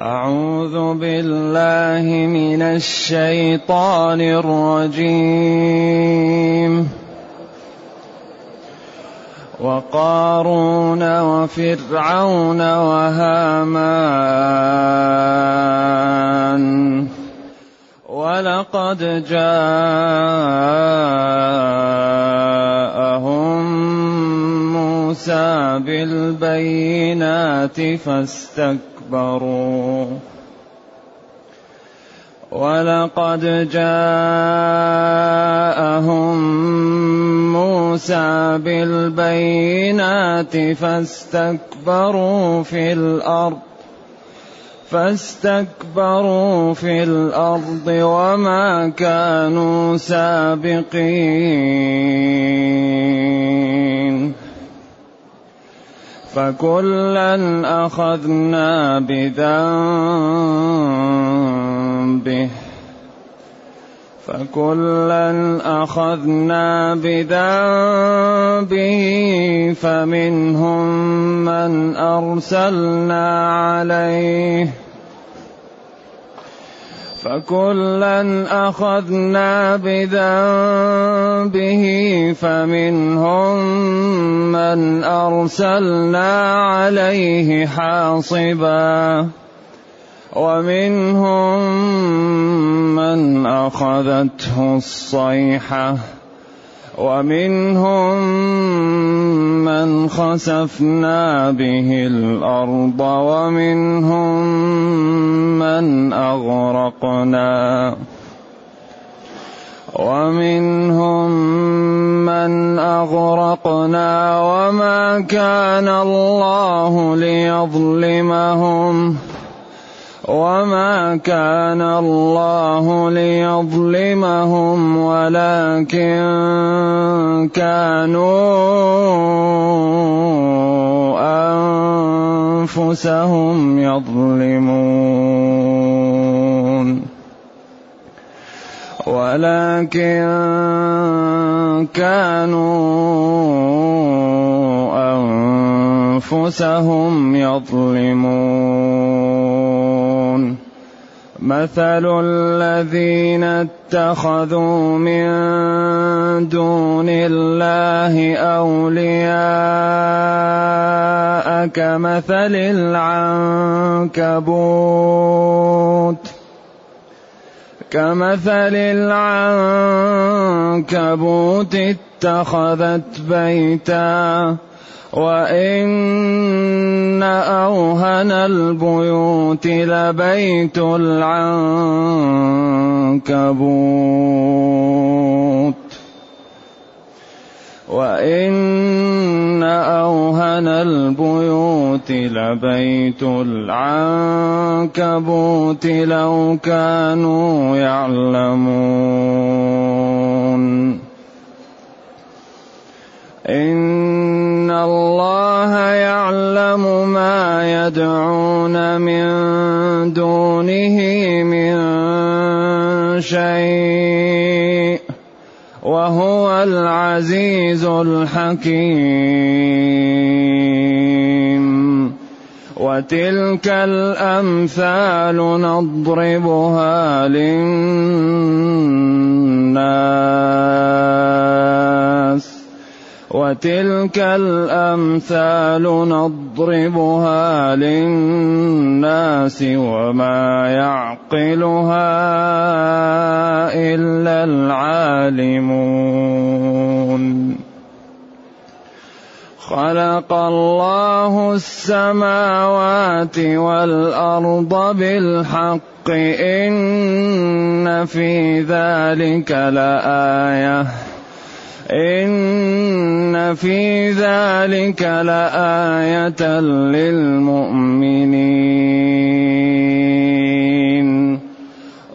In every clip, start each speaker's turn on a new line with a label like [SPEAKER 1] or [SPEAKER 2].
[SPEAKER 1] أعوذ بالله من الشيطان الرجيم. وقارون وفرعون وهامان. ولقد جاءهم موسى بالبينات فاستكبروا اسْتَكْبَرُوا وَلَقَدْ جَاءَهُم مُوسَىٰ بِالْبَيِّنَاتِ فَاسْتَكْبَرُوا فِي الْأَرْضِ فاستكبروا في الأرض وما كانوا سابقين. فكلا أخذنا بذنبه. فكلا أخذنا بذنبه فمنهم من أرسلنا عليه. فكلا أخذنا بذنبه فمنهم من أرسلنا عليه حاصبا ومنهم من أخذته الصيحة. ومنهم من خسفنا به الأرض ومنهم من أغرقنا ومنهم من أغرقنا وما كان الله ليظلمهم وما كان الله ليظلمهم ولكن كانوا انفسهم يظلمون ولكن كانوا انفسهم يظلمون مثل الذين اتخذوا من دون الله أولياء كمثل العنكبوت كمثل العنكبوت اتخذت بيتا وإن أوهن البيوت لبيت العنكبوت. وإن أوهن البيوت لبيت العنكبوت لو كانوا يعلمون. إن الله يعلم ما يدعون من دونه من شيء وهو العزيز الحكيم وتلك الامثال نضربها للناس وتلك الأمثال نضربها للناس وما يعقلها إلا العالمون. خلق الله السماوات والأرض بالحق. إن في ذلك لآية. إن في ذلك لآية للمؤمنين.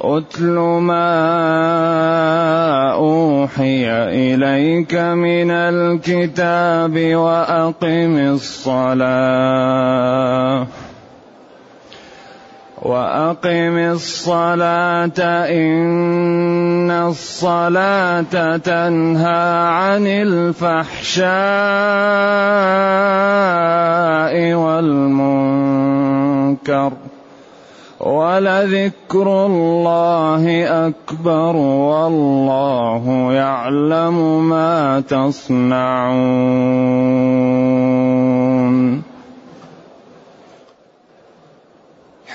[SPEAKER 1] أتل ما أوحي إليك من الكتاب وأقم الصلاة. وأقم الصلاة إن الصلاة تنهى عن الفحشاء والمنكر ولذكر الله أكبر والله يعلم ما تصنعون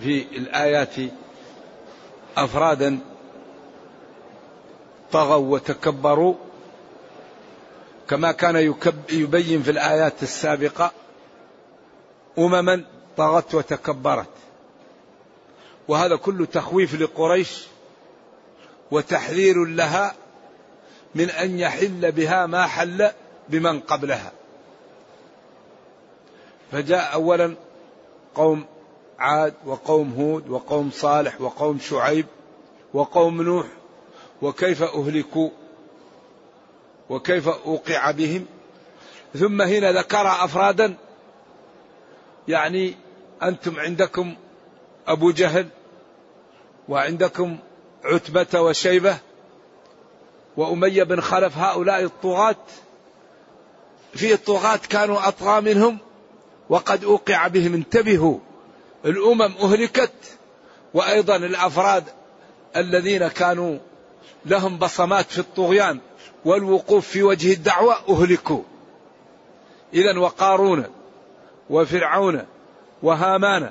[SPEAKER 2] في الآيات أفرادا طغوا وتكبروا كما كان يبين في الآيات السابقة أمما طغت وتكبرت. وهذا كله تخويف لقريش وتحذير لها من أن يحل بها ما حل بمن قبلها. فجاء اولا قوم عاد وقوم هود وقوم صالح وقوم شعيب وقوم نوح وكيف أهلكوا وكيف أوقع بهم. ثم هنا ذكر أفرادا يعني أنتم عندكم أبو جهل وعندكم عتبة وشيبة وأمية بن خلف هؤلاء الطغاة في الطغاة كانوا أطغى منهم وقد أوقع بهم انتبهوا. الأمم أهلكت وأيضا الأفراد الذين كانوا لهم بصمات في الطغيان والوقوف في وجه الدعوة أهلكوا. إذا وقارون وفرعون وهامان.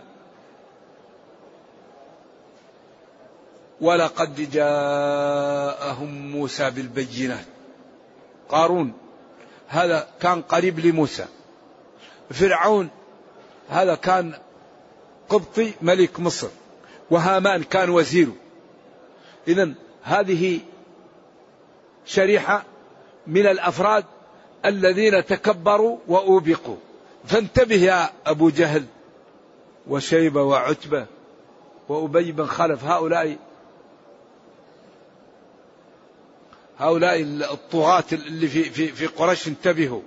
[SPEAKER 2] ولقد جاءهم موسى بالبينات. قارون هذا كان قريب لموسى. فرعون هذا كان قبطي ملك مصر وهامان كان وزيره. إذا هذه شريحة من الأفراد الذين تكبروا وأوبقوا. فانتبه يا أبو جهل وشيبة وعتبة وأبي بن خلف هؤلاء هؤلاء الطغاة اللي في في في قريش انتبهوا.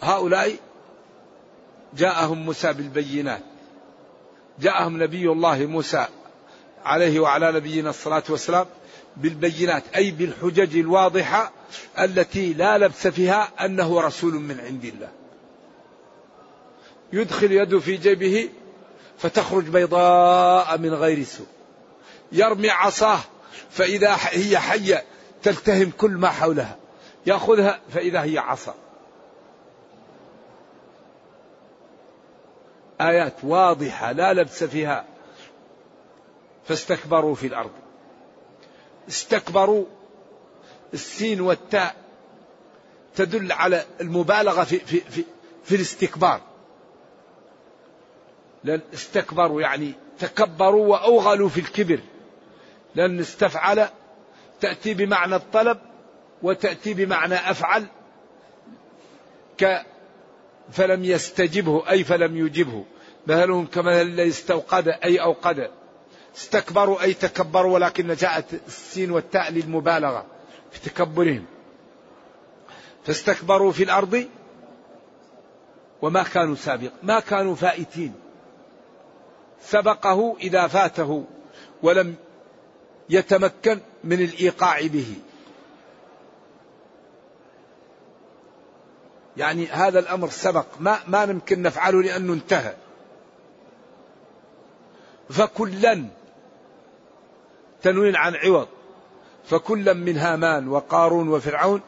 [SPEAKER 2] هؤلاء جاءهم موسى بالبينات. جاءهم نبي الله موسى عليه وعلى نبينا الصلاة والسلام بالبينات أي بالحجج الواضحة التي لا لبس فيها أنه رسول من عند الله. يدخل يده في جيبه فتخرج بيضاء من غير سوء. يرمي عصاه فإذا هي حية تلتهم كل ما حولها. يأخذها فإذا هي عصا. آيات واضحة لا لبس فيها فاستكبروا في الأرض. استكبروا السين والتاء تدل على المبالغة في في في, في الاستكبار. لأن استكبروا يعني تكبروا وأوغلوا في الكبر. لأن استفعل تأتي بمعنى الطلب وتأتي بمعنى أفعل فلم يستجبه أي فلم يجبه. مثلهم كمثل الذي استوقد أي أوقد. استكبروا أي تكبروا ولكن جاءت السين والتاء للمبالغة في تكبرهم. فاستكبروا في الأرض وما كانوا سابق ما كانوا فائتين. سبقه إذا فاته ولم يتمكن من الإيقاع به. يعني هذا الأمر سبق. ما ما يمكن نفعله لأنه انتهى. فكلا تنوين عن عوض. فكلا من هامان وقارون وفرعون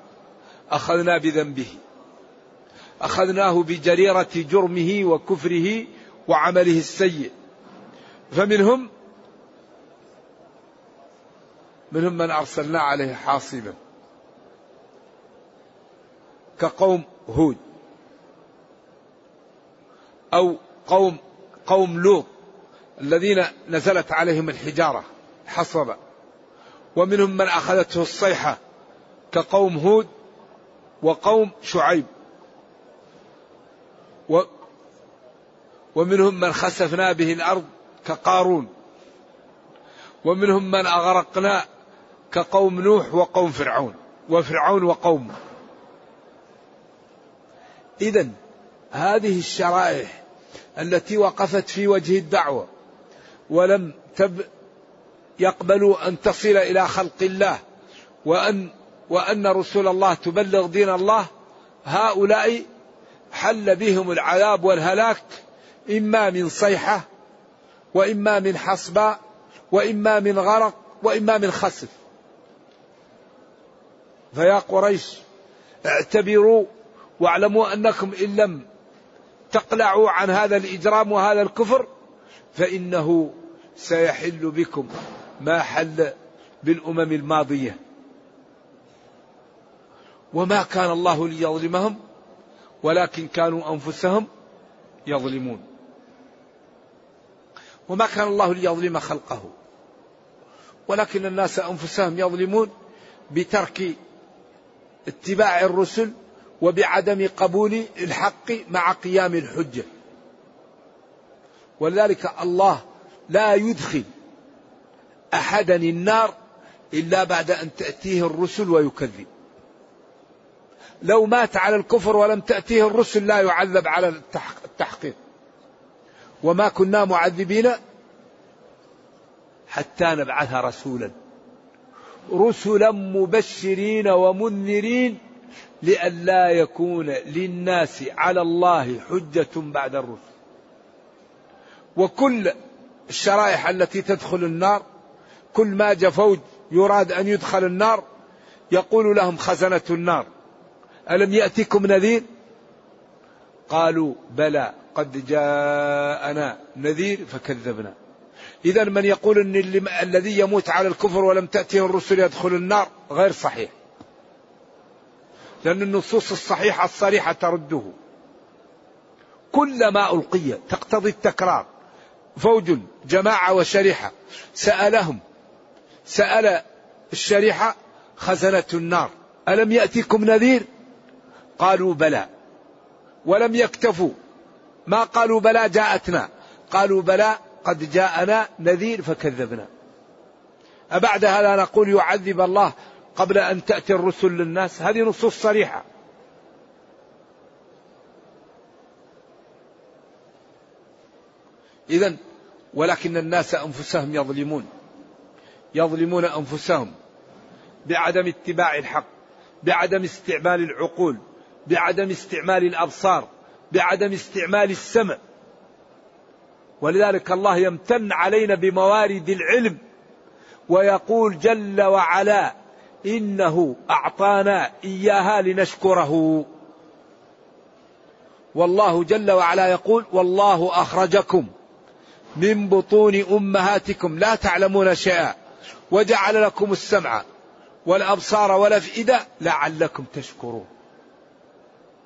[SPEAKER 2] أخذنا بذنبه. أخذناه بجريرة جرمه وكفره وعمله السيء. فمنهم منهم من أرسلنا عليه حاصبا. كقوم هود أو قوم قوم لوط الذين نزلت عليهم الحجارة حصبا ومنهم من أخذته الصيحة كقوم هود وقوم شعيب. و ومنهم من خسفنا به الأرض كقارون. ومنهم من أغرقنا كقوم نوح وقوم فرعون وفرعون وقومه. إذا هذه الشرائح التي وقفت في وجه الدعوة ولم تب يقبلوا أن تصل إلى خلق الله وأن وأن رسول الله تبلغ دين الله هؤلاء حل بهم العذاب والهلاك إما من صيحة وإما من حصباء وإما من غرق وإما من خسف. فيا قريش اعتبروا واعلموا أنكم إن لم تقلعوا عن هذا الإجرام وهذا الكفر فإنه سيحل بكم ما حل بالأمم الماضية. وما كان الله ليظلمهم ولكن كانوا أنفسهم يظلمون. وما كان الله ليظلم خلقه ولكن الناس أنفسهم يظلمون بترك اتباع الرسل وبعدم قبول الحق مع قيام الحجة. ولذلك الله لا يدخل أحدا النار إلا بعد أن تأتيه الرسل ويكذب. لو مات على الكفر ولم تأتيه الرسل لا يعذب على التحقيق. وما كنا معذبين حتى نبعث رسولا. رسلا مبشرين ومنذرين لئلا يكون للناس على الله حجة بعد الرسل. وكل الشرائح التي تدخل النار كل ما جاء فوج يراد أن يدخل النار يقول لهم خزنة النار. ألم يأتكم نذير؟ قالوا بلى قد جاءنا نذير فكذبنا. إذا من يقول أن الذي يموت على الكفر ولم تأتيه الرسل يدخل النار غير صحيح. لأن النصوص الصحيحة الصريحة ترده. كل ما ألقي تقتضي التكرار. فوج جماعة وشريحة. سألهم سأل الشريحة خزنة النار. ألم يأتيكم نذير؟ قالوا بلى. ولم يكتفوا. ما قالوا بلى؟ جاءتنا. قالوا بلى قد جاءنا نذير فكذبنا. أبعد هذا نقول يعذب الله قبل أن تأتي الرسل للناس. هذه نصوص صريحة. إذا ولكن الناس أنفسهم يظلمون. يظلمون أنفسهم بعدم اتباع الحق بعدم استعمال العقول بعدم استعمال الأبصار بعدم استعمال السمع. ولذلك الله يمتن علينا بموارد العلم ويقول جل وعلا إنه أعطانا إياها لنشكره. والله جل وعلا يقول والله أخرجكم من بطون أمهاتكم. لا تعلمون شيئا وجعل لكم السمع والأبصار والأفئدة لعلكم تشكرون.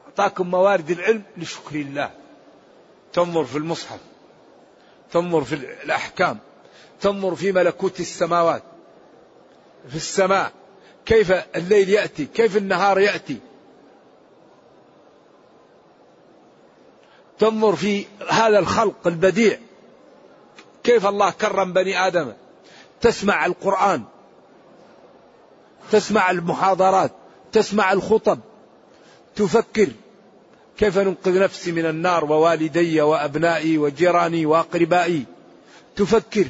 [SPEAKER 2] أعطاكم موارد العلم لشكر الله. تنظر في المصحف تنظر في الأحكام تنظر في ملكوت السماوات في السماء كيف الليل يأتي؟ كيف النهار يأتي؟ تنظر في هذا الخلق البديع. كيف الله كرم بني آدم؟ تسمع القرآن. تسمع المحاضرات. تسمع الخطب. تفكر. كيف ننقذ نفسي من النار ووالدي وأبنائي وجيراني وأقربائي؟ تفكر.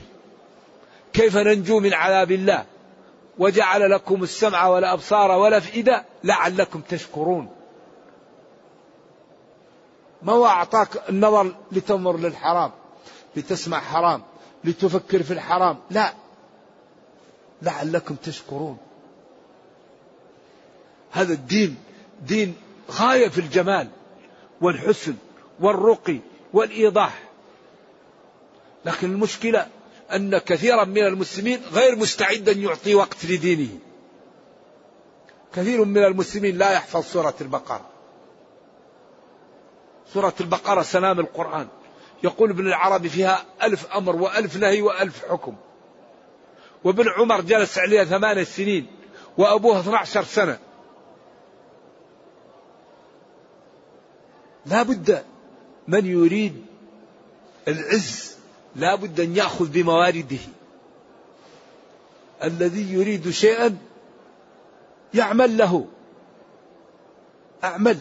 [SPEAKER 2] كيف ننجو من عذاب الله؟ وجعل لكم السمع والأبصار والأفئدة لعلكم تشكرون. ما هو أعطاك النظر لتنظر للحرام لتسمع حرام لتفكر في الحرام؟ لا. لعلكم تشكرون. هذا الدين دين غايه في الجمال والحسن والرقي والإيضاح. لكن المشكلة أن كثيرا من المسلمين غير مستعد أن يعطي وقت لدينه. كثير من المسلمين لا يحفظ سورة البقرة. سورة البقرة سلام القرآن. يقول ابن العربي فيها ألف أمر وألف نهي وألف حكم. وابن عمر جلس عليها ثمان سنين وأبوه 12 سنة. لا بد من يريد العز لا بد أن يأخذ بموارده. الذي يريد شيئا يعمل له. أعمل.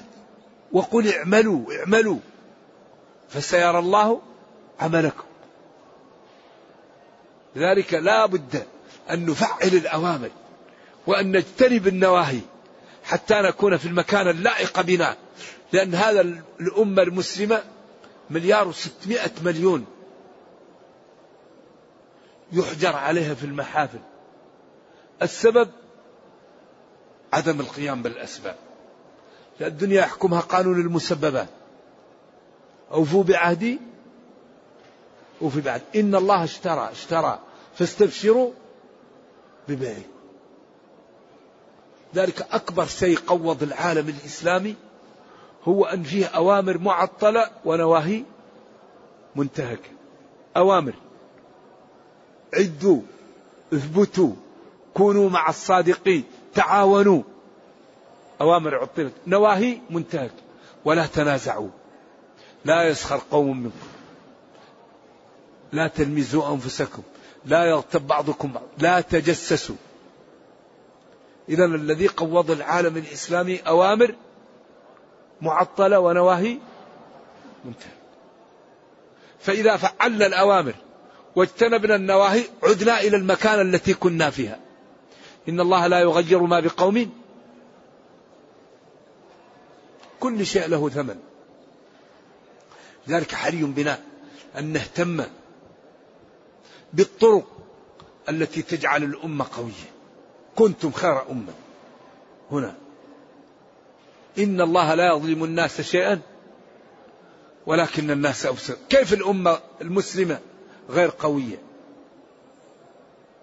[SPEAKER 2] وقل اعملوا اعملوا. فسيرى الله عملكم. لذلك لا بد أن نفعل الأوامر وأن نجتنب النواهي حتى نكون في المكان اللائق بنا. لأن هذا الأمة المسلمة مليار وستمائة مليون. يحجر عليها في المحافل. السبب عدم القيام بالأسباب. الدنيا يحكمها قانون المسببات. أوفوا بعهدي وفي بعد. إن الله اشترى اشترى. فاستبشروا ببيعه. ذلك أكبر شيء قوض العالم الإسلامي هو أن فيه أوامر معطلة ونواهي منتهكة. أوامر. عدوا اثبتوا كونوا مع الصادقين تعاونوا. أوامر عطلت. نواهي منتهكة ولا تنازعوا. لا يسخر قوم منكم. لا تلمزوا أنفسكم. لا يغتب بعضكم بعض. لا تجسسوا. إذا الذي قوض العالم الإسلامي أوامر معطلة ونواهي منتهى فإذا فعلنا الأوامر واجتنبنا النواهي عدنا إلى المكان التي كنا فيها. إن الله لا يغير ما بقوم كل شيء له ثمن. لذلك حري بنا أن نهتم بالطرق التي تجعل الأمة قوية. كنتم خير أمة. هنا. إن الله لا يظلم الناس شيئا ولكن الناس أبصر. كيف الأمة المسلمة غير قوية.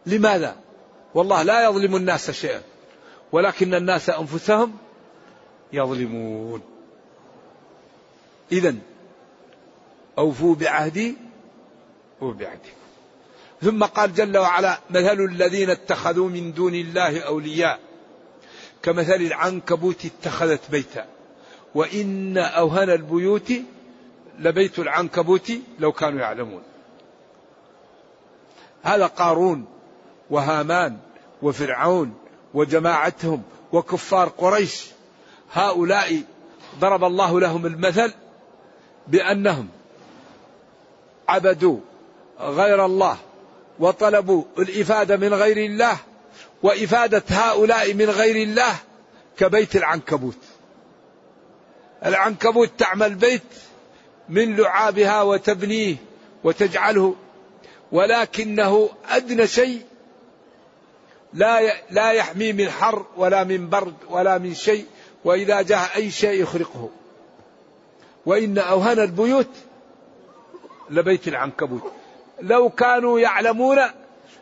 [SPEAKER 2] لماذا؟ والله لا يظلم الناس شيئا ولكن الناس أنفسهم يظلمون. إذا أوفوا بعهدي وبعهدكم ثم قال جل وعلا مثل الذين اتخذوا من دون الله أولياء كمثل العنكبوت اتخذت بيتا. وإن أوهن البيوت لبيت العنكبوت لو كانوا يعلمون. هذا قارون وهامان وفرعون وجماعتهم وكفار قريش. هؤلاء ضرب الله لهم المثل بأنهم عبدوا غير الله وطلبوا الإفادة من غير الله وإفادة هؤلاء من غير الله كبيت العنكبوت. العنكبوت تعمل بيت من لعابها وتبنيه وتجعله ولكنه أدنى شيء. لا لا يحمي من حر ولا من برد ولا من شيء وإذا جاء أي شيء يخرقه. وإن أوهن البيوت لبيت العنكبوت. لو كانوا يعلمون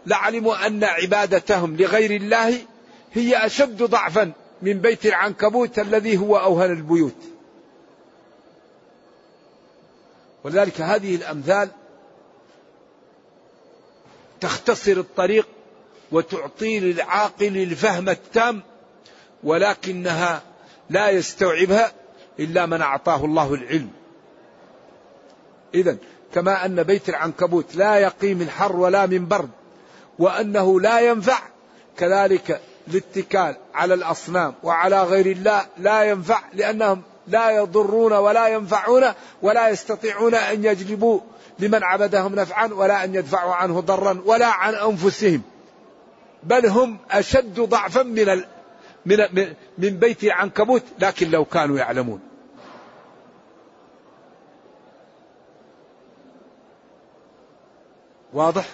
[SPEAKER 2] لعلموا أن عبادتهم لغير الله هي أشد ضعفا من بيت العنكبوت الذي هو أوهن البيوت. ولذلك هذه الأمثال تختصر الطريق وتعطي للعاقل الفهم التام ولكنها لا يستوعبها إلا من أعطاه الله العلم. إذا كما أن بيت العنكبوت لا يقي من حر ولا من برد وأنه لا ينفع كذلك الاتكال على الأصنام وعلى غير الله لا ينفع لأنهم لا يضرون ولا ينفعون ولا يستطيعون أن يجلبوا لمن عبدهم نفعا ولا أن يدفعوا عنه ضرا ولا عن أنفسهم. بل هم أشد ضعفا من ال من من بيت العنكبوت لكن لو كانوا يعلمون. واضح؟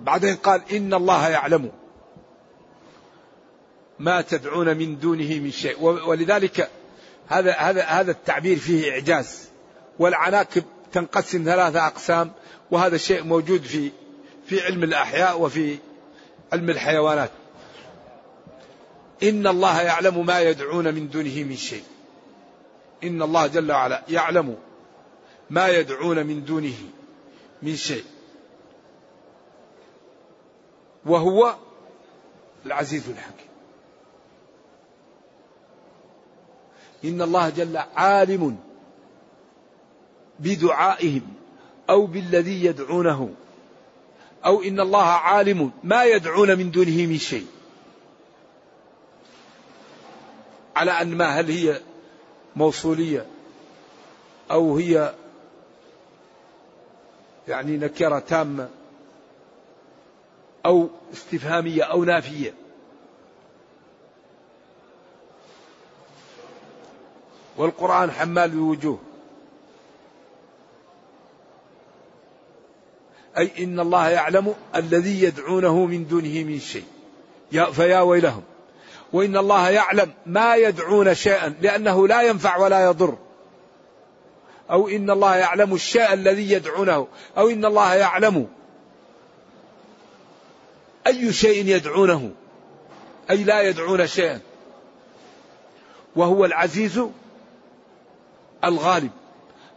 [SPEAKER 2] بعدين قال إن الله يعلم ما تدعون من دونه من شيء. ولذلك هذا هذا هذا التعبير فيه إعجاز. والعناكب تنقسم ثلاثة أقسام وهذا الشيء موجود في في علم الأحياء وفي علم الحيوانات. إن الله يعلم ما يدعون من دونه من شيء. إن الله جل وعلا يعلم ما يدعون من دونه من شيء. وهو العزيز الحكيم. إن الله جل عالم بدعائهم أو بالذي يدعونه أو إن الله عالم ما يدعون من دونه من شيء. على أن ما هل هي موصولية أو هي يعني نكرة تامة أو استفهامية أو نافية. والقرآن حمال بوجوه. أي إن الله يعلم الذي يدعونه من دونه من شيء. فيا ويلهم. وإن الله يعلم ما يدعون شيئا لأنه لا ينفع ولا يضر. أو إن الله يعلم الشيء الذي يدعونه. أو إن الله يعلم أي شيء يدعونه. أي لا يدعون شيئا. وهو العزيز الغالب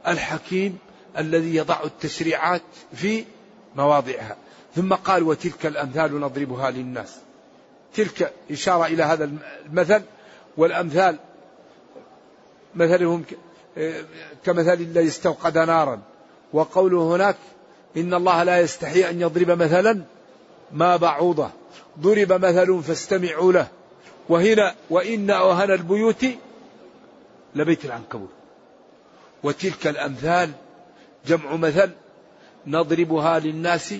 [SPEAKER 2] الحكيم الذي يضع التشريعات في مواضعها. ثم قال وتلك الأمثال نضربها للناس. تلك إشارة إلى هذا المثل. والأمثال مثلهم كمثل الذي استوقد نارا. وقوله هناك إن الله لا يستحي أن يضرب مثلا ما بعوضة. ضرب مثل فاستمعوا له. وهنا وإن أوهن البيوت لبيت العنكبوت. وتلك الأمثال جمع مثل نضربها للناس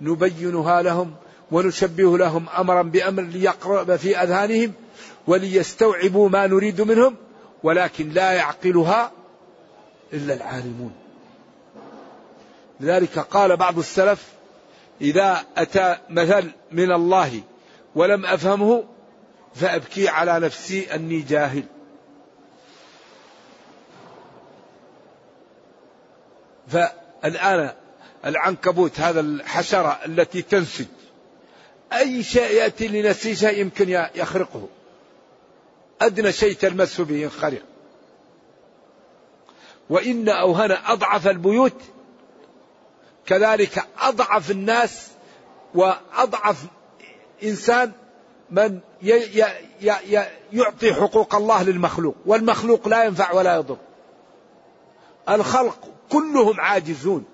[SPEAKER 2] نبينها لهم ونشبه لهم أمرا بأمر ليقرب في أذهانهم وليستوعبوا ما نريد منهم ولكن لا يعقلها إلا العالمون. لذلك قال بعض السلف إذا أتى مثل من الله ولم أفهمه فأبكي على نفسي أني جاهل. فالآن العنكبوت هذا الحشرة التي تنسج. أي شيء يأتي شيء يمكن يخرقه. أدنى شيء تلمسه به ينخرق. وإن أوهن أضعف البيوت كذلك أضعف الناس وأضعف إنسان من يعطي حقوق الله للمخلوق. والمخلوق لا ينفع ولا يضر. الخلق كلهم عاجزون.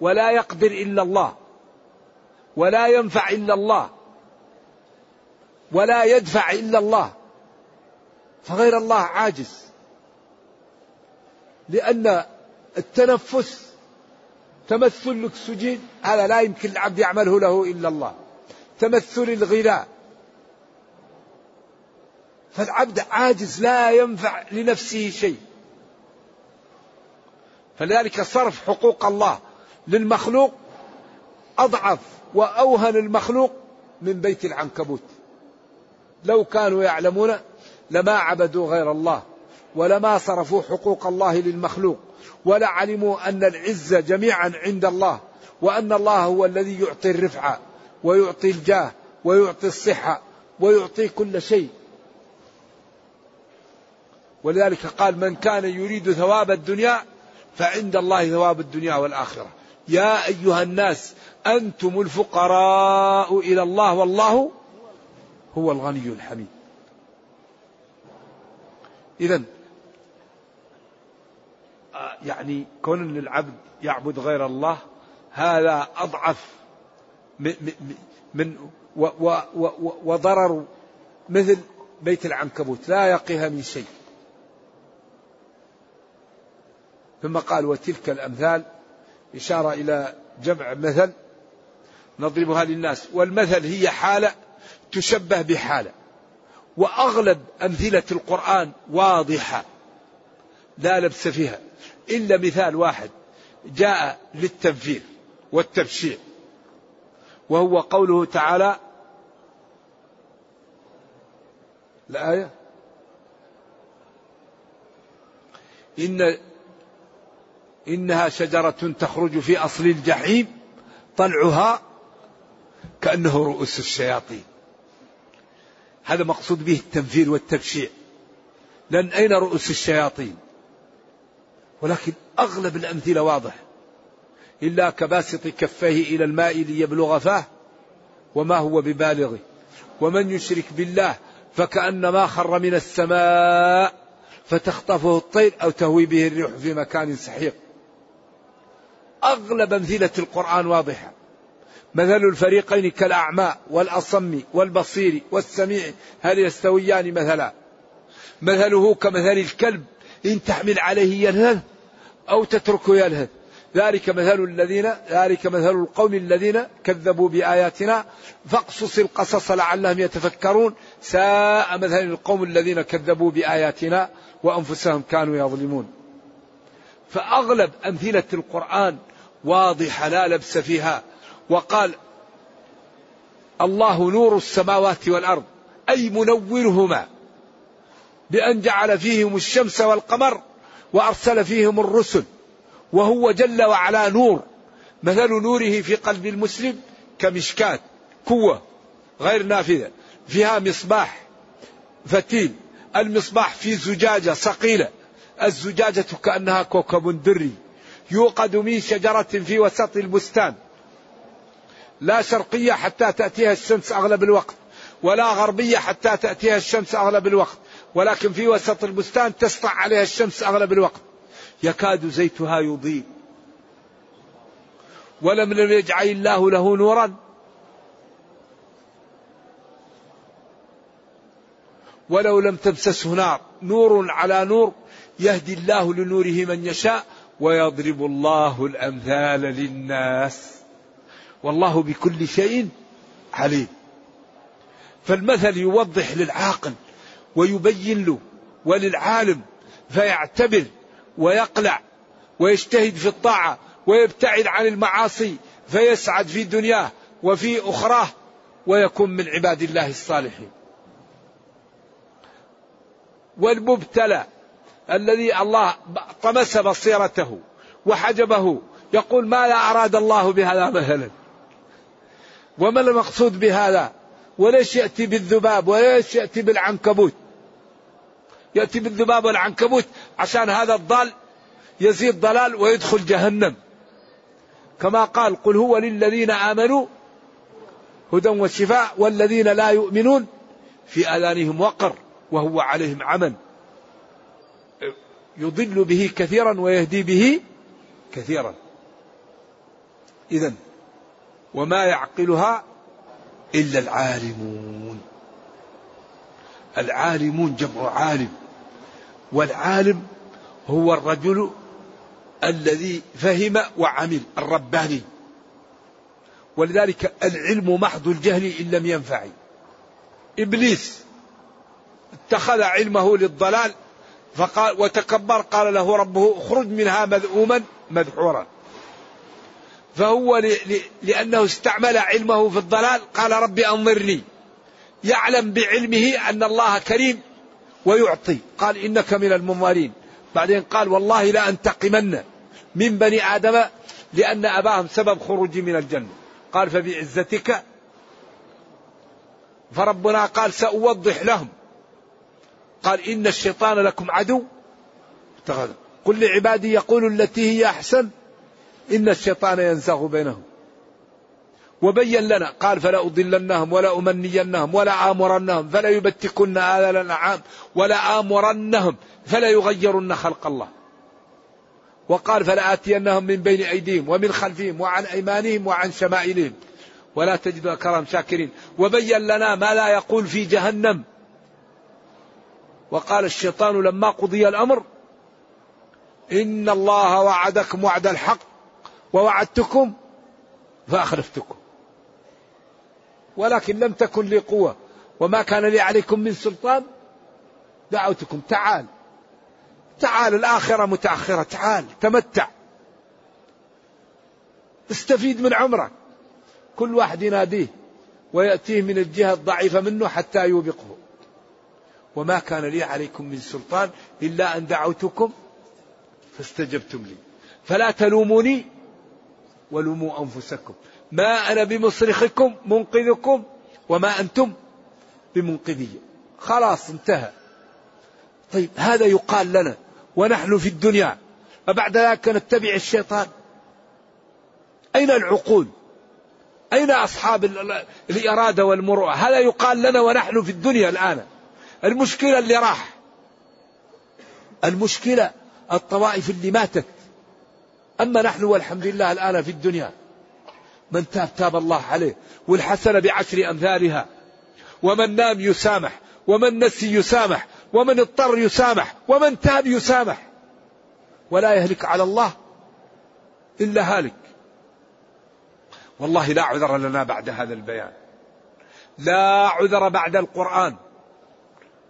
[SPEAKER 2] ولا يقدر إلا الله ولا ينفع إلا الله ولا يدفع إلا الله فغير الله عاجز. لأن التنفس تمثل الأكسجين هذا لا يمكن العبد يعمله له إلا الله. تمثل الغذاء. فالعبد عاجز لا ينفع لنفسه شيء. فلذلك صرف حقوق الله. للمخلوق أضعف وأوهن المخلوق من بيت العنكبوت. لو كانوا يعلمون لما عبدوا غير الله ولما صرفوا حقوق الله للمخلوق ولا علموا أن العزه جميعا عند الله وأن الله هو الذي يعطي الرفعه ويعطي الجاه ويعطي الصحة ويعطي كل شيء. ولذلك قال من كان يريد ثواب الدنيا فعند الله ثواب الدنيا والآخرة. يا أيها الناس أنتم الفقراء إلى الله والله هو الغني الحميد. إذا آه، يعني كون العبد يعبد غير الله هذا أضعف من وضرر مثل بيت العنكبوت لا يقيها من شيء. ثم قال وتلك الأمثال إشارة إلى جمع مثل نضربها للناس. والمثل هي حالة تشبه بحالة وأغلب أمثلة القرآن واضحة لا لبس فيها إلا مثال واحد جاء للتنفير والتبشير وهو قوله تعالى الآية إن إنها شجرة تخرج في أصل الجحيم طلعها كأنه رؤوس الشياطين. هذا مقصود به التنفير والتبشيع. لأن أين رؤوس الشياطين؟ ولكن أغلب الأمثلة واضح. إلا كباسط كفيه إلى الماء ليبلغ فاه وما هو ببالغه. ومن يشرك بالله فكأنما خر من السماء فتخطفه الطير أو تهوي به الريح في مكان سحيق. أغلب أمثلة القرآن واضحة. مثل الفريقين كالأعمى والأصم والبصير والسميع هل يستويان مثلا؟ مثله كمثل الكلب إن تحمل عليه يلهث أو تتركه يلهث ذلك مثل الذين ذلك مثل القوم الذين كذبوا بآياتنا. فاقصص القصص لعلهم يتفكرون. ساء مثل القوم الذين كذبوا بآياتنا وأنفسهم كانوا يظلمون. فأغلب أمثلة القرآن واضحة لا لبس فيها. وقال الله نور السماوات والأرض أي منورهما بأن جعل فيهم الشمس والقمر وأرسل فيهم الرسل وهو جل وعلا نور. مثل نوره في قلب المسلم كمشكاة قوة غير نافذة. فيها مصباح فتيل المصباح في زجاجة صقيلة الزجاجة كأنها كوكب دري. يوقد من شجرة في وسط البستان. لا شرقية حتى تأتيها الشمس أغلب الوقت ولا غربية حتى تأتيها الشمس أغلب الوقت ولكن في وسط البستان تسطع عليها الشمس أغلب الوقت. يكاد زيتها يضيء. ولم يجعل الله له نورا. ولو لم تمسسه نار نور على نور يهدي الله لنوره من يشاء. ويضرب الله الأمثال للناس. والله بكل شيء عليم. فالمثل يوضح للعاقل ويبين له وللعالم فيعتبر ويقلع ويجتهد في الطاعة ويبتعد عن المعاصي فيسعد في دنياه وفي أخراه ويكون من عباد الله الصالحين. والمبتلى الذي الله طمس بصيرته وحجبه يقول ما لا أراد الله بهذا مثلا. وما المقصود بهذا؟ وليش يأتي بالذباب؟ وليش يأتي بالعنكبوت؟ يأتي بالذباب والعنكبوت عشان هذا الضال يزيد ضلال ويدخل جهنم. كما قال قل هو للذين آمنوا هدى وشفاء والذين لا يؤمنون في آذانهم وقر وهو عليهم عمل. يضل به كثيرا ويهدي به كثيرا. إذا وما يعقلها إلا العالمون. العالمون جمع عالم والعالم هو الرجل الذي فهم وعمل الرباني. ولذلك العلم محض الجهل إن لم ينفع إبليس اتخذ علمه للضلال فقال وتكبر قال له ربه اخرج منها مذءوما مدحورا فهو لأنه استعمل علمه في الضلال قال ربي أنظرني. يعلم بعلمه أن الله كريم ويعطي. قال إنك من المنظرين. بعدين قال والله لا أنتقمن من بني آدم لأن أباهم سبب خروجي من الجنة. قال فبعزتك. فربنا قال سأوضح لهم. قال إن الشيطان لكم عدو. قل لعبادي يقول التي هي أحسن. إن الشيطان ينزغ بينهم. وبين لنا قال فلا أضلنهم ولا أمنينهم ولا آمرنهم فلا يبتكن آذان الأنعام ولا آمرنهم فلا يغيرن خلق الله. وقال فلا آتينهم من بين أيديهم ومن خلفهم وعن أيمانهم وعن شمائلهم. ولا تجد أكرم شاكرين. وبين لنا ما لا يقول في جهنم. وقال الشيطان لما قضي الأمر إن الله وعدكم وعد الحق ووعدتكم فأخلفتكم. ولكن لم تكن لي قوة وما كان لي عليكم من سلطان دعوتكم. تعال. تعال الآخرة متأخرة. تعال تمتع. استفيد من عمرك. كل واحد يناديه ويأتيه من الجهة الضعيفة منه حتى يوبقه. وما كان لي عليكم من سلطان إلا أن دعوتكم فاستجبتم لي. فلا تلوموني ولوموا أنفسكم. ما أنا بمصرخكم منقذكم وما أنتم بمنقذي. خلاص انتهى. طيب هذا يقال لنا ونحن في الدنيا. وبعد ذلك نتبع الشيطان؟ أين العقول؟ أين أصحاب الإرادة والمروءة؟ هذا يقال لنا ونحن في الدنيا الآن. المشكلة اللي راح. المشكلة الطوائف اللي ماتت. أما نحن والحمد لله الآن في الدنيا. من تاب تاب الله عليه. والحسنة بعشر أمثالها. ومن نام يسامح. ومن نسي يسامح. ومن اضطر يسامح. ومن تاب يسامح. ولا يهلك على الله إلا هالك. والله لا عذر لنا بعد هذا البيان. لا عذر بعد القرآن.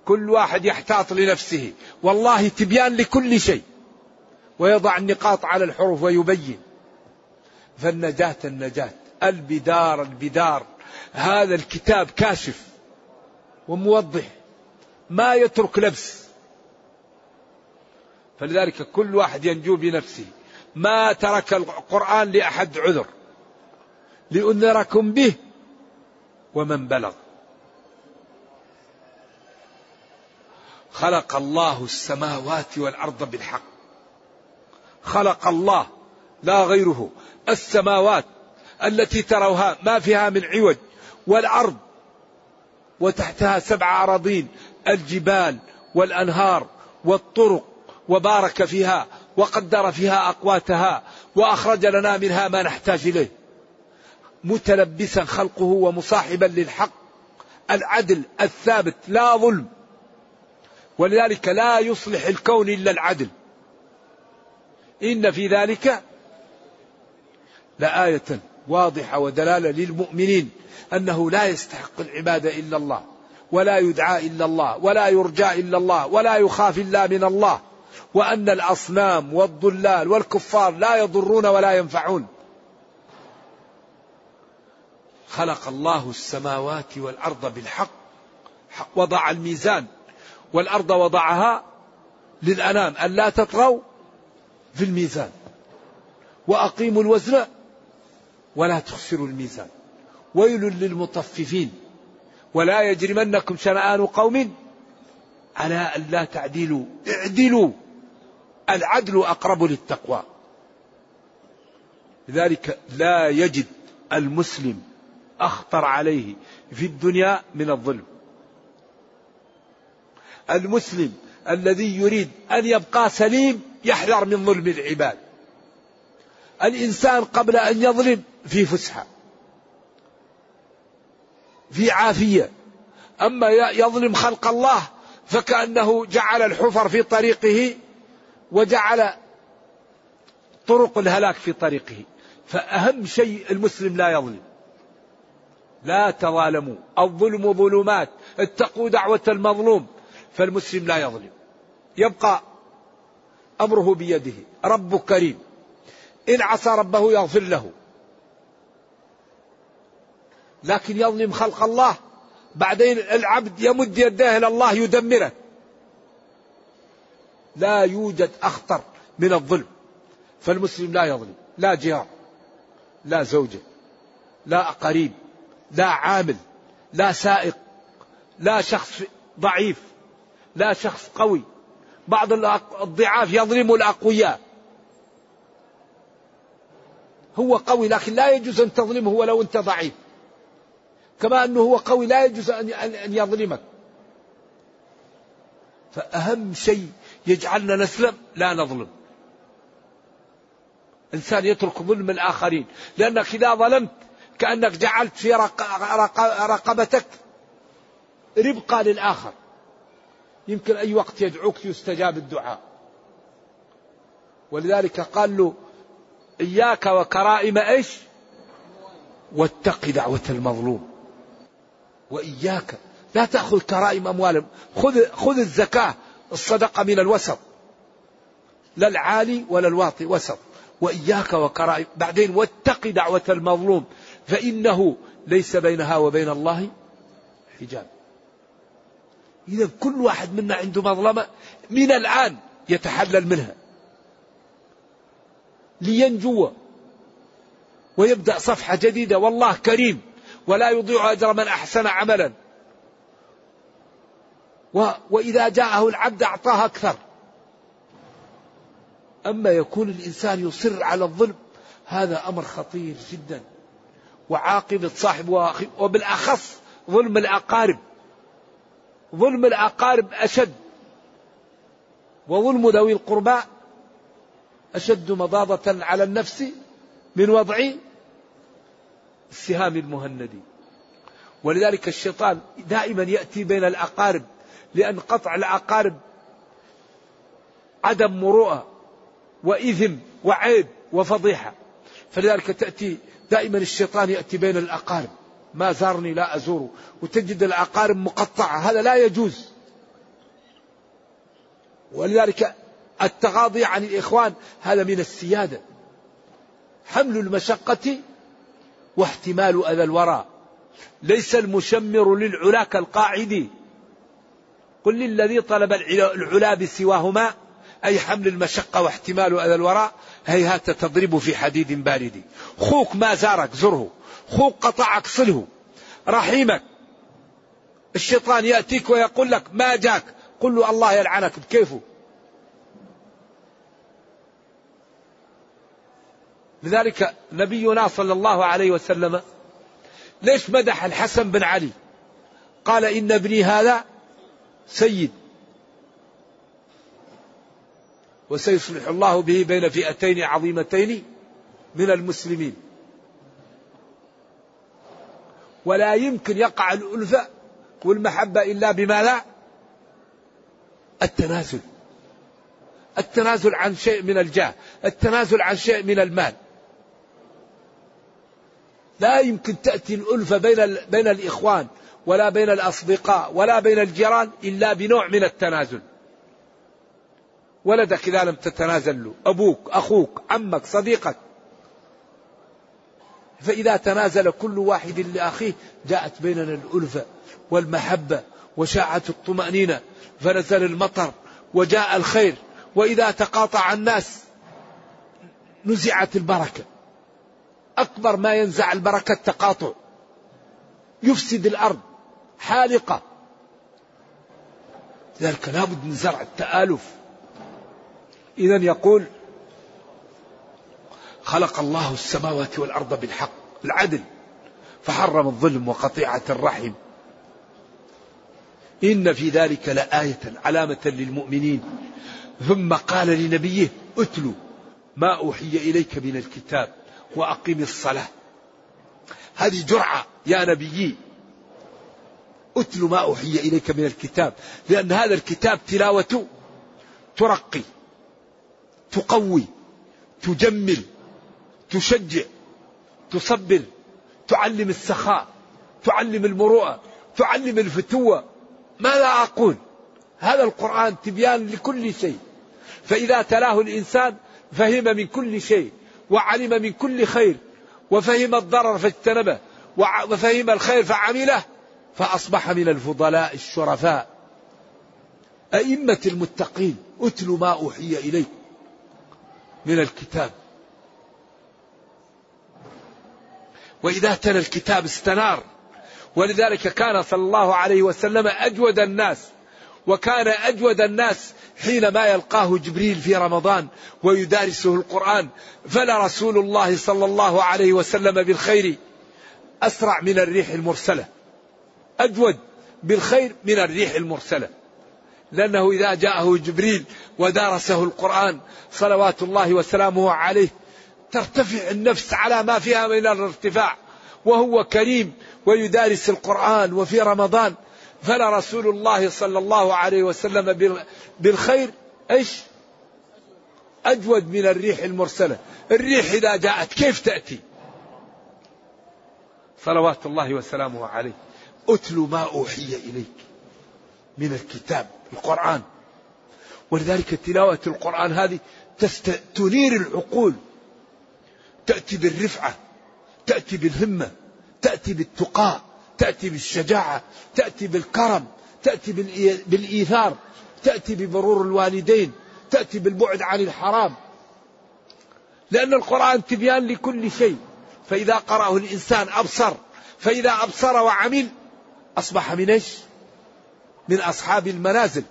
[SPEAKER 2] كل واحد يحتاط لنفسه. والله تبيان لكل شيء. ويضع النقاط على الحروف ويبين. فالنجاة النجاة. البدار البدار. هذا الكتاب كاشف. وموضح. ما يترك لبس. فلذلك كل واحد ينجو بنفسه. ما ترك القرآن لأحد عذر. لأنذركم به. ومن بلغ. خلق الله السماوات والأرض بالحق. خلق الله لا غيره السماوات التي تروها ما فيها من عوج والأرض وتحتها سبع أراضين الجبال والأنهار والطرق وبارك فيها وقدر فيها أقواتها وأخرج لنا منها ما نحتاج إليه. متلبسا خلقه ومصاحبا للحق العدل الثابت لا ظلم. ولذلك لا يصلح الكون إلا العدل. إن في ذلك لآية واضحة ودلالة للمؤمنين أنه لا يستحق العبادة إلا الله ولا يدعى إلا الله ولا يرجى إلا الله ولا يخاف إلا من الله وأن الأصنام والضلال والكفار لا يضرون ولا ينفعون. خلق الله السماوات والأرض بالحق وضع الميزان. والأرض وضعها للأنام ألا تطغوا في الميزان. وأقيموا الوزن ولا تخسروا الميزان. ويل للمطففين. ولا يجرمنكم شنآن قوم على ألا تعدلوا. اعدلوا. العدل أقرب للتقوى. لذلك لا يجد المسلم أخطر عليه في الدنيا من الظلم. المسلم الذي يريد أن يبقى سليم يحذر من ظلم العباد. الإنسان قبل أن يظلم في فسحة في عافية. أما يظلم خلق الله فكأنه جعل الحفر في طريقه وجعل طرق الهلاك في طريقه. فأهم شيء المسلم لا يظلم. لا تظالموا. الظلم ظلمات. اتقوا دعوة المظلوم. فالمسلم لا يظلم. يبقى أمره بيده. رب كريم. إن عصى ربه يغفر له. لكن يظلم خلق الله. بعدين العبد يمد يديه إلى الله يدمره. لا يوجد أخطر من الظلم. فالمسلم لا يظلم. لا جار لا زوجة. لا قريب. لا عامل. لا سائق. لا شخص ضعيف. لا شخص قوي. بعض الضعاف يظلم الأقوياء. هو قوي لكن لا يجوز أن تظلمه ولو أنت ضعيف. كما أنه هو قوي لا يجوز أن يظلمك. فأهم شيء يجعلنا نسلم لا نظلم. إنسان يترك ظلم الآخرين. لأنك إذا ظلمت كأنك جعلت في رقبتك ربقة للآخر. يمكن أي وقت يدعوك يستجاب الدعاء. ولذلك قال له إياك وكرائم إيش؟ واتق دعوة المظلوم. وإياك. لا تأخذ كرائم أموالهم. خذ, خذ الزكاة الصدقة من الوسط. لا العالي ولا الواطي وسط. وإياك وكرائم. بعدين واتق دعوة المظلوم. فإنه ليس بينها وبين الله حجاب. إذا كل واحد منا عنده مظلمة من الآن يتحلل منها. لينجو ويبدأ صفحة جديدة والله كريم. ولا يضيع أجر من أحسن عملا. و وإذا جاءه العبد أعطاه أكثر. أما يكون الإنسان يصر على الظلم هذا أمر خطير جدا. وعاقبة صاحب وبالأخص ظلم الأقارب. ظلم الأقارب أشد وظلم ذوي القربى أشد مضاضة على النفس من وضع السهام المهندي ولذلك الشيطان دائما يأتي بين الأقارب لأن قطع الأقارب عدم مروءة وإثم وعيب وفضيحة. فلذلك تأتي دائما الشيطان يأتي بين الأقارب. ما زارني لا أزوره وتجد الأقارب مقطعة. هذا لا يجوز. ولذلك التغاضي عن الإخوان هذا من السيادة. حمل المشقة واحتمال أذى الورى ليس المشمر للعلا كالقاعد. قل للذي طلب العلا بسواهما أي حمل المشقة واحتمال أذى الوراء هيهات تضرب في حديد بارد. خوك ما زارك زره. خوك قطعك صله. رحيمك. الشيطان يأتيك ويقول لك ما جاك؟ قل له الله يلعنك بكيفه. لذلك نبينا صلى الله عليه وسلم ليش مدح الحسن بن علي؟ قال إن ابني هذا سيد. وسيصلح الله به بين فئتين عظيمتين من المسلمين. ولا يمكن يقع الألفة والمحبة إلا بما لا؟ التنازل. التنازل عن شيء من الجاه. التنازل عن شيء من المال. لا يمكن تأتي الألفة بين, بين الإخوان ولا بين الأصدقاء ولا بين الجيران إلا بنوع من التنازل. ولدك إذا لم تتنازل له أبوك أخوك عمك صديقك فإذا تنازل كل واحد لأخيه جاءت بيننا الألفة والمحبة وشاعت الطمأنينة فنزل المطر وجاء الخير وإذا تقاطع الناس نزعت البركة. أكبر ما ينزع البركة التقاطع. يفسد الأرض حالقة. لذلك لابد من زرع التآلف. إذا يقول خلق الله السماوات والأرض بالحق العدل. فحرم الظلم وقطيعة الرحم. إن في ذلك لآية علامة للمؤمنين. ثم قال لنبيه اتلو ما أوحي إليك من الكتاب وأقم الصلاة. هذه جرعة يا نبيي اتل ما أوحي إليك من الكتاب. لأن هذا الكتاب تلاوته ترقي تقوي تجمل. تشجع تصبر تعلم السخاء تعلم المروءة تعلم الفتوة. ماذا أقول؟ هذا القرآن تبيان لكل شيء. فإذا تلاه الإنسان فهم من كل شيء وعلم من كل خير وفهم الضرر فاجتنبه وفهم الخير فعمله فأصبح من الفضلاء الشرفاء. أئمة المتقين أتلوا ما أوحي إليك من الكتاب. وإذا تلا الكتاب استنار. ولذلك كان صلى الله عليه وسلم أجود الناس وكان أجود الناس حينما يلقاه جبريل في رمضان ويدارسه القرآن. فلا رسول الله صلى الله عليه وسلم بالخير أسرع من الريح المرسلة. أجود بالخير من الريح المرسلة. لأنه إذا جاءه جبريل ودارسه القرآن صلوات الله وسلامه عليه ترتفع النفس على ما فيها من الارتفاع وهو كريم ويدارس القرآن وفي رمضان فلا رسول الله صلى الله عليه وسلم بالخير إيش؟ أجود من الريح المرسلة، الريح إذا جاءت كيف تأتي؟ صلوات الله وسلامه عليه. اتل ما أوحي إليك من الكتاب القرآن. ولذلك تلاوة القرآن هذه تست... تنير العقول. تأتي بالرفعة، تأتي بالهمة، تأتي بالتقاء، تأتي بالشجاعة تأتي بالكرم تأتي بالإيثار تأتي ببرور الوالدين تأتي بالبعد عن الحرام. لأن القرآن تبيان لكل شيء. فإذا قرأه الإنسان أبصر فإذا أبصر وعمل أصبح من إيش؟ من أصحاب المنازل.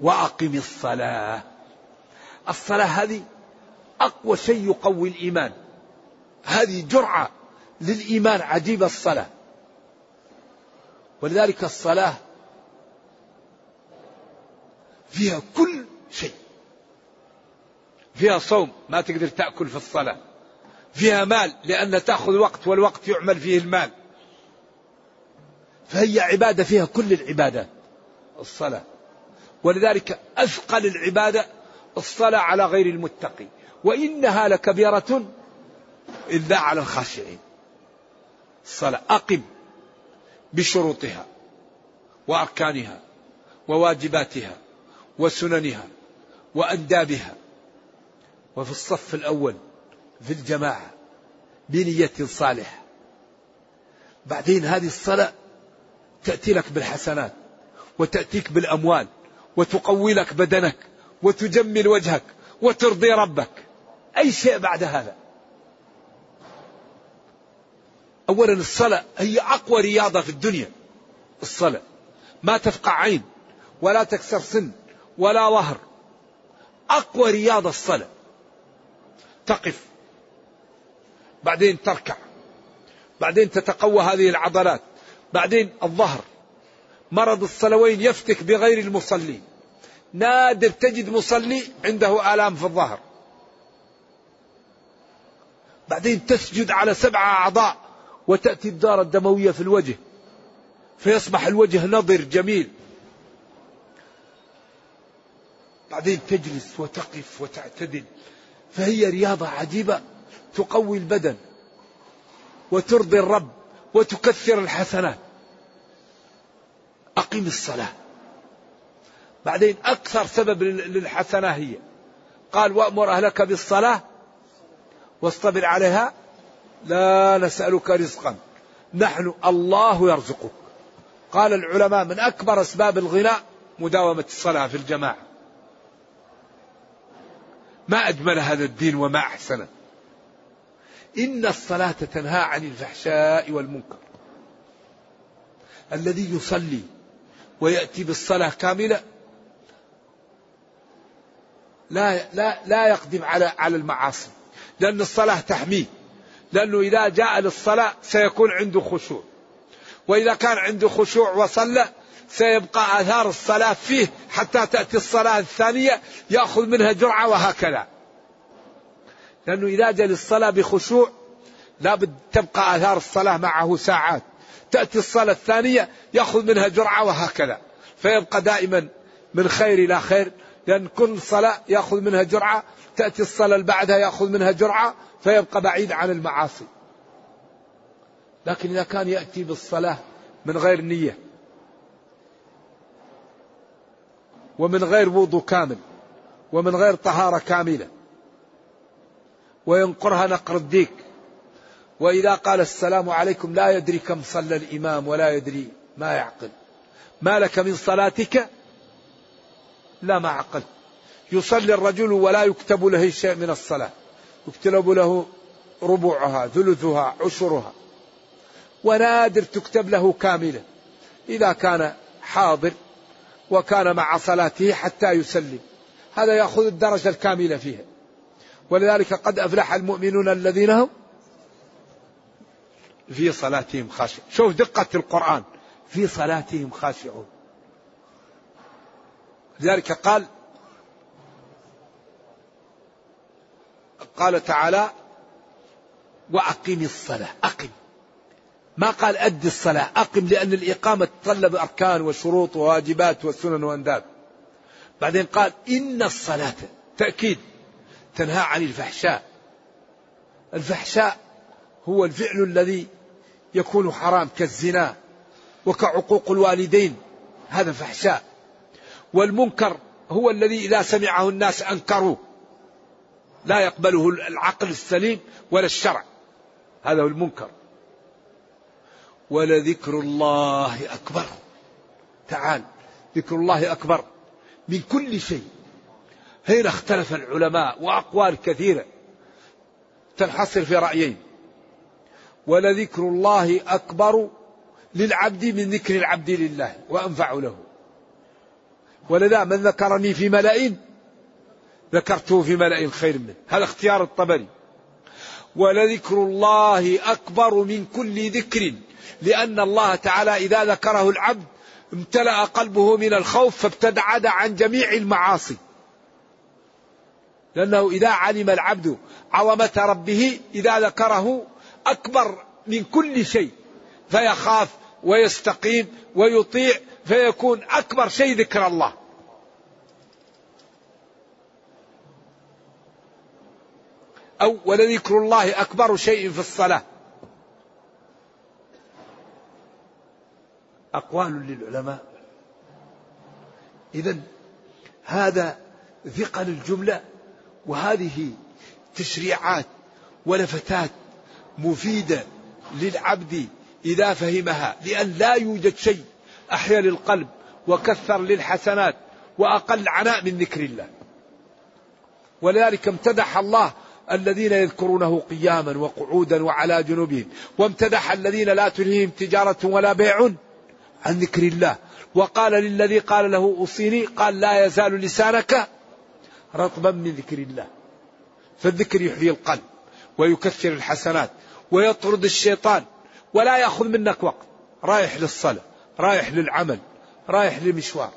[SPEAKER 2] وأقم الصلاة. الصلاة هذه أقوى شيء يقوي الإيمان. هذه جرعة للإيمان عجيب الصلاة. ولذلك الصلاة فيها كل شيء. فيها صوم ما تقدر تأكل في الصلاة. فيها مال لأن تأخذ وقت والوقت يعمل فيه المال. فهي عبادة فيها كل العبادات الصلاة. ولذلك أثقل العبادة الصلاة على غير المتقي وإنها لكبيرة إلا على الخاشعين. الصلاة أقم بشروطها وأركانها وواجباتها وسننها وأندابها. وفي الصف الأول في الجماعة بنية صالحة. بعدين هذه الصلاة تأتي لك بالحسنات وتأتيك بالأموال وتقوي لك بدنك وتجمل وجهك وترضي ربك. أي شيء بعد هذا. أولا الصلاة هي أقوى رياضة في الدنيا الصلاة. ما تفقع عين ولا تكسر سن ولا ظهر. أقوى رياضة الصلاة. تقف بعدين تركع بعدين تتقوى هذه العضلات بعدين الظهر. مرض الصلوين يفتك بغير المصلي. نادر تجد مصلي عنده آلام في الظهر. بعدين تسجد على سبعة أعضاء وتأتي الدارة الدموية في الوجه. فيصبح الوجه نضر جميل. بعدين تجلس وتقف وتعتدل. فهي رياضة عجيبة تقوي البدن وترضي الرب وتكثر الحسنات. أقم الصلاة. بعدين أكثر سبب للحسنة هي. قال وأمر أهلك بالصلاة واصطبر عليها. لا نسألك رزقا. نحن الله يرزقك. قال العلماء من أكبر أسباب الغناء مداومة الصلاة في الجماعة. ما أجمل هذا الدين وما أحسنه إن الصلاة تنهى عن الفحشاء والمنكر. الذي يصلي ويأتي بالصلاة كاملة لا لا لا يقدم على على المعاصي. لأن الصلاة تحميه لأنه إذا جاء للصلاة سيكون عنده خشوع. وإذا كان عنده خشوع وصلى سيبقى آثار الصلاة فيه حتى تأتي الصلاة الثانية يأخذ منها جرعة وهكذا. لأنه إذا جاء للصلاة بخشوع لابد تبقى آثار الصلاة معه ساعات. تأتي الصلاة الثانية يأخذ منها جرعة وهكذا. فيبقى دائما من خير إلى خير. لأن كل صلاة يأخذ منها جرعة تأتي الصلاة اللي بعدها يأخذ منها جرعة فيبقى بعيد عن المعاصي. لكن إذا كان يأتي بالصلاة من غير نية ومن غير وضوء كامل ومن غير طهارة كاملة وينقرها نقر الديك وإذا قال السلام عليكم لا يدري كم صلى الإمام ولا يدري ما يعقل. ما لك من صلاتك لا ما عقلت. يصلي الرجل ولا يكتب له شيء من الصلاة. يكتب له ربعها ثلثها عشرها. ونادر تكتب له كاملة. إذا كان حاضر وكان مع صلاته حتى يسلم. هذا يأخذ الدرجة الكاملة فيها. ولذلك قد أفلح المؤمنون الذين هم في صلاتهم خاشعون. شوف دقة القرآن. في صلاتهم خاشعون. لذلك قال قال تعالى وأقم الصلاة. أقم. ما قال أد الصلاة. أقم لأن الإقامة تطلب أركان وشروط وواجبات وسنن وأنداب بعدين قال إن الصلاة تأكيد تنهى عن الفحشاء. الفحشاء هو الفعل الذي يكون حرام كالزنا وكعقوق الوالدين. هذا فحشاء. والمنكر هو الذي إذا سمعه الناس أنكروه. لا يقبله العقل السليم ولا الشرع. هذا هو المنكر. ولذكر الله أكبر. تعال ذكر الله أكبر. من كل شيء. هنا اختلف العلماء وأقوال كثيرة تنحصر في رأيين. ولذكر الله أكبر للعبد من ذكر العبد لله وأنفع له. ولذا من ذكرني في ملأ ذكرته في ملأ خير منه. هذا اختيار الطبري. ولذكر الله أكبر من كل ذكر لأن الله تعالى إذا ذكره العبد امتلأ قلبه من الخوف فابتعد عن جميع المعاصي. لأنه إذا علم العبد عظمة ربه إذا ذكره أكبر من كل شيء فيخاف ويستقيم ويطيع فيكون أكبر شيء ذكر الله. أو ولذكر الله أكبر شيء في الصلاة. أقوال للعلماء. إذا هذا ثقل الجملة وهذه تشريعات ولفتات مفيدة للعبد إذا فهمها لأن لا يوجد شيء أحيا للقلب وكثر للحسنات وأقل عناء من ذكر الله. ولذلك امتدح الله الذين يذكرونه قياما وقعودا وعلى جنوبهم وامتدح الذين لا تلهيهم تجارة ولا بيع عن ذكر الله. وقال للذي قال له أوصيني قال لا يزال لسانك رطبا من ذكر الله. فالذكر يحيي القلب ويكثر الحسنات ويطرد الشيطان ولا يأخذ منك وقت رايح للصلاة. رايح للعمل رايح للمشوار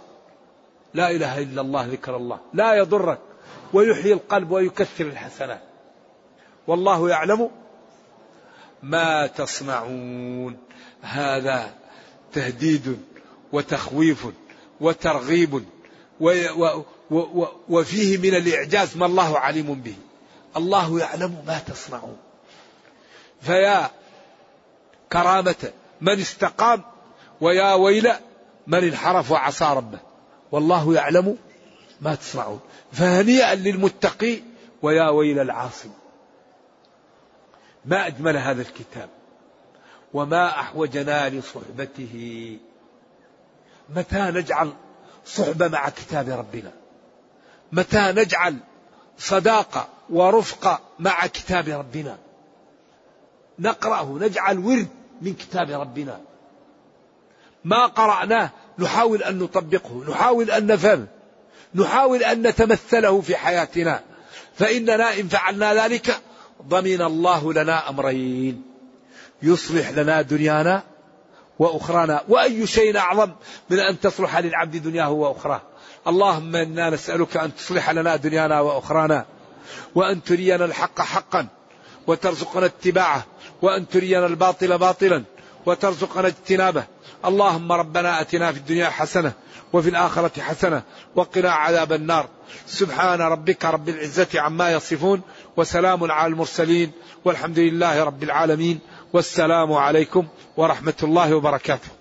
[SPEAKER 2] لا إله إلا الله ذكر الله. لا يضرك ويحيي القلب ويكثر الحسنات. والله يعلم ما تصنعون. هذا تهديد وتخويف وترغيب وفيه من الإعجاز ما الله عليم به. الله يعلم ما تصنعون. فيا كرامة من استقام ويا ويل من انحرف وعصى ربه. والله يعلم ما تصنعون. فهنيئا للمتقي ويا ويل العاصي ما أجمل هذا الكتاب. وما أحوجنا لصحبته. متى نجعل صحبة مع كتاب ربنا؟ متى نجعل صداقة ورفقة مع كتاب ربنا؟ نقرأه نجعل ورد من كتاب ربنا. ما قرأناه نحاول أن نطبقه نحاول أن نفهمه نحاول أن نتمثله في حياتنا. فإننا إن فعلنا ذلك ضمن الله لنا أمرين. يصلح لنا دنيانا وأخرانا. وأي شيء أعظم من أن تصلح للعبد دنياه وأخراه. اللهم إنا نسألك أن تصلح لنا دنيانا وأخرانا وأن ترينا الحق حقا وترزقنا اتباعه وأن ترينا الباطل باطلا. وترزقنا اجتنابه. اللهم ربنا أتنا في الدنيا حسنة وفي الآخرة حسنة وقنا عذاب النار. سبحان ربك رب العزة عما يصفون وسلام على المرسلين والحمد لله رب العالمين والسلام عليكم ورحمة الله وبركاته.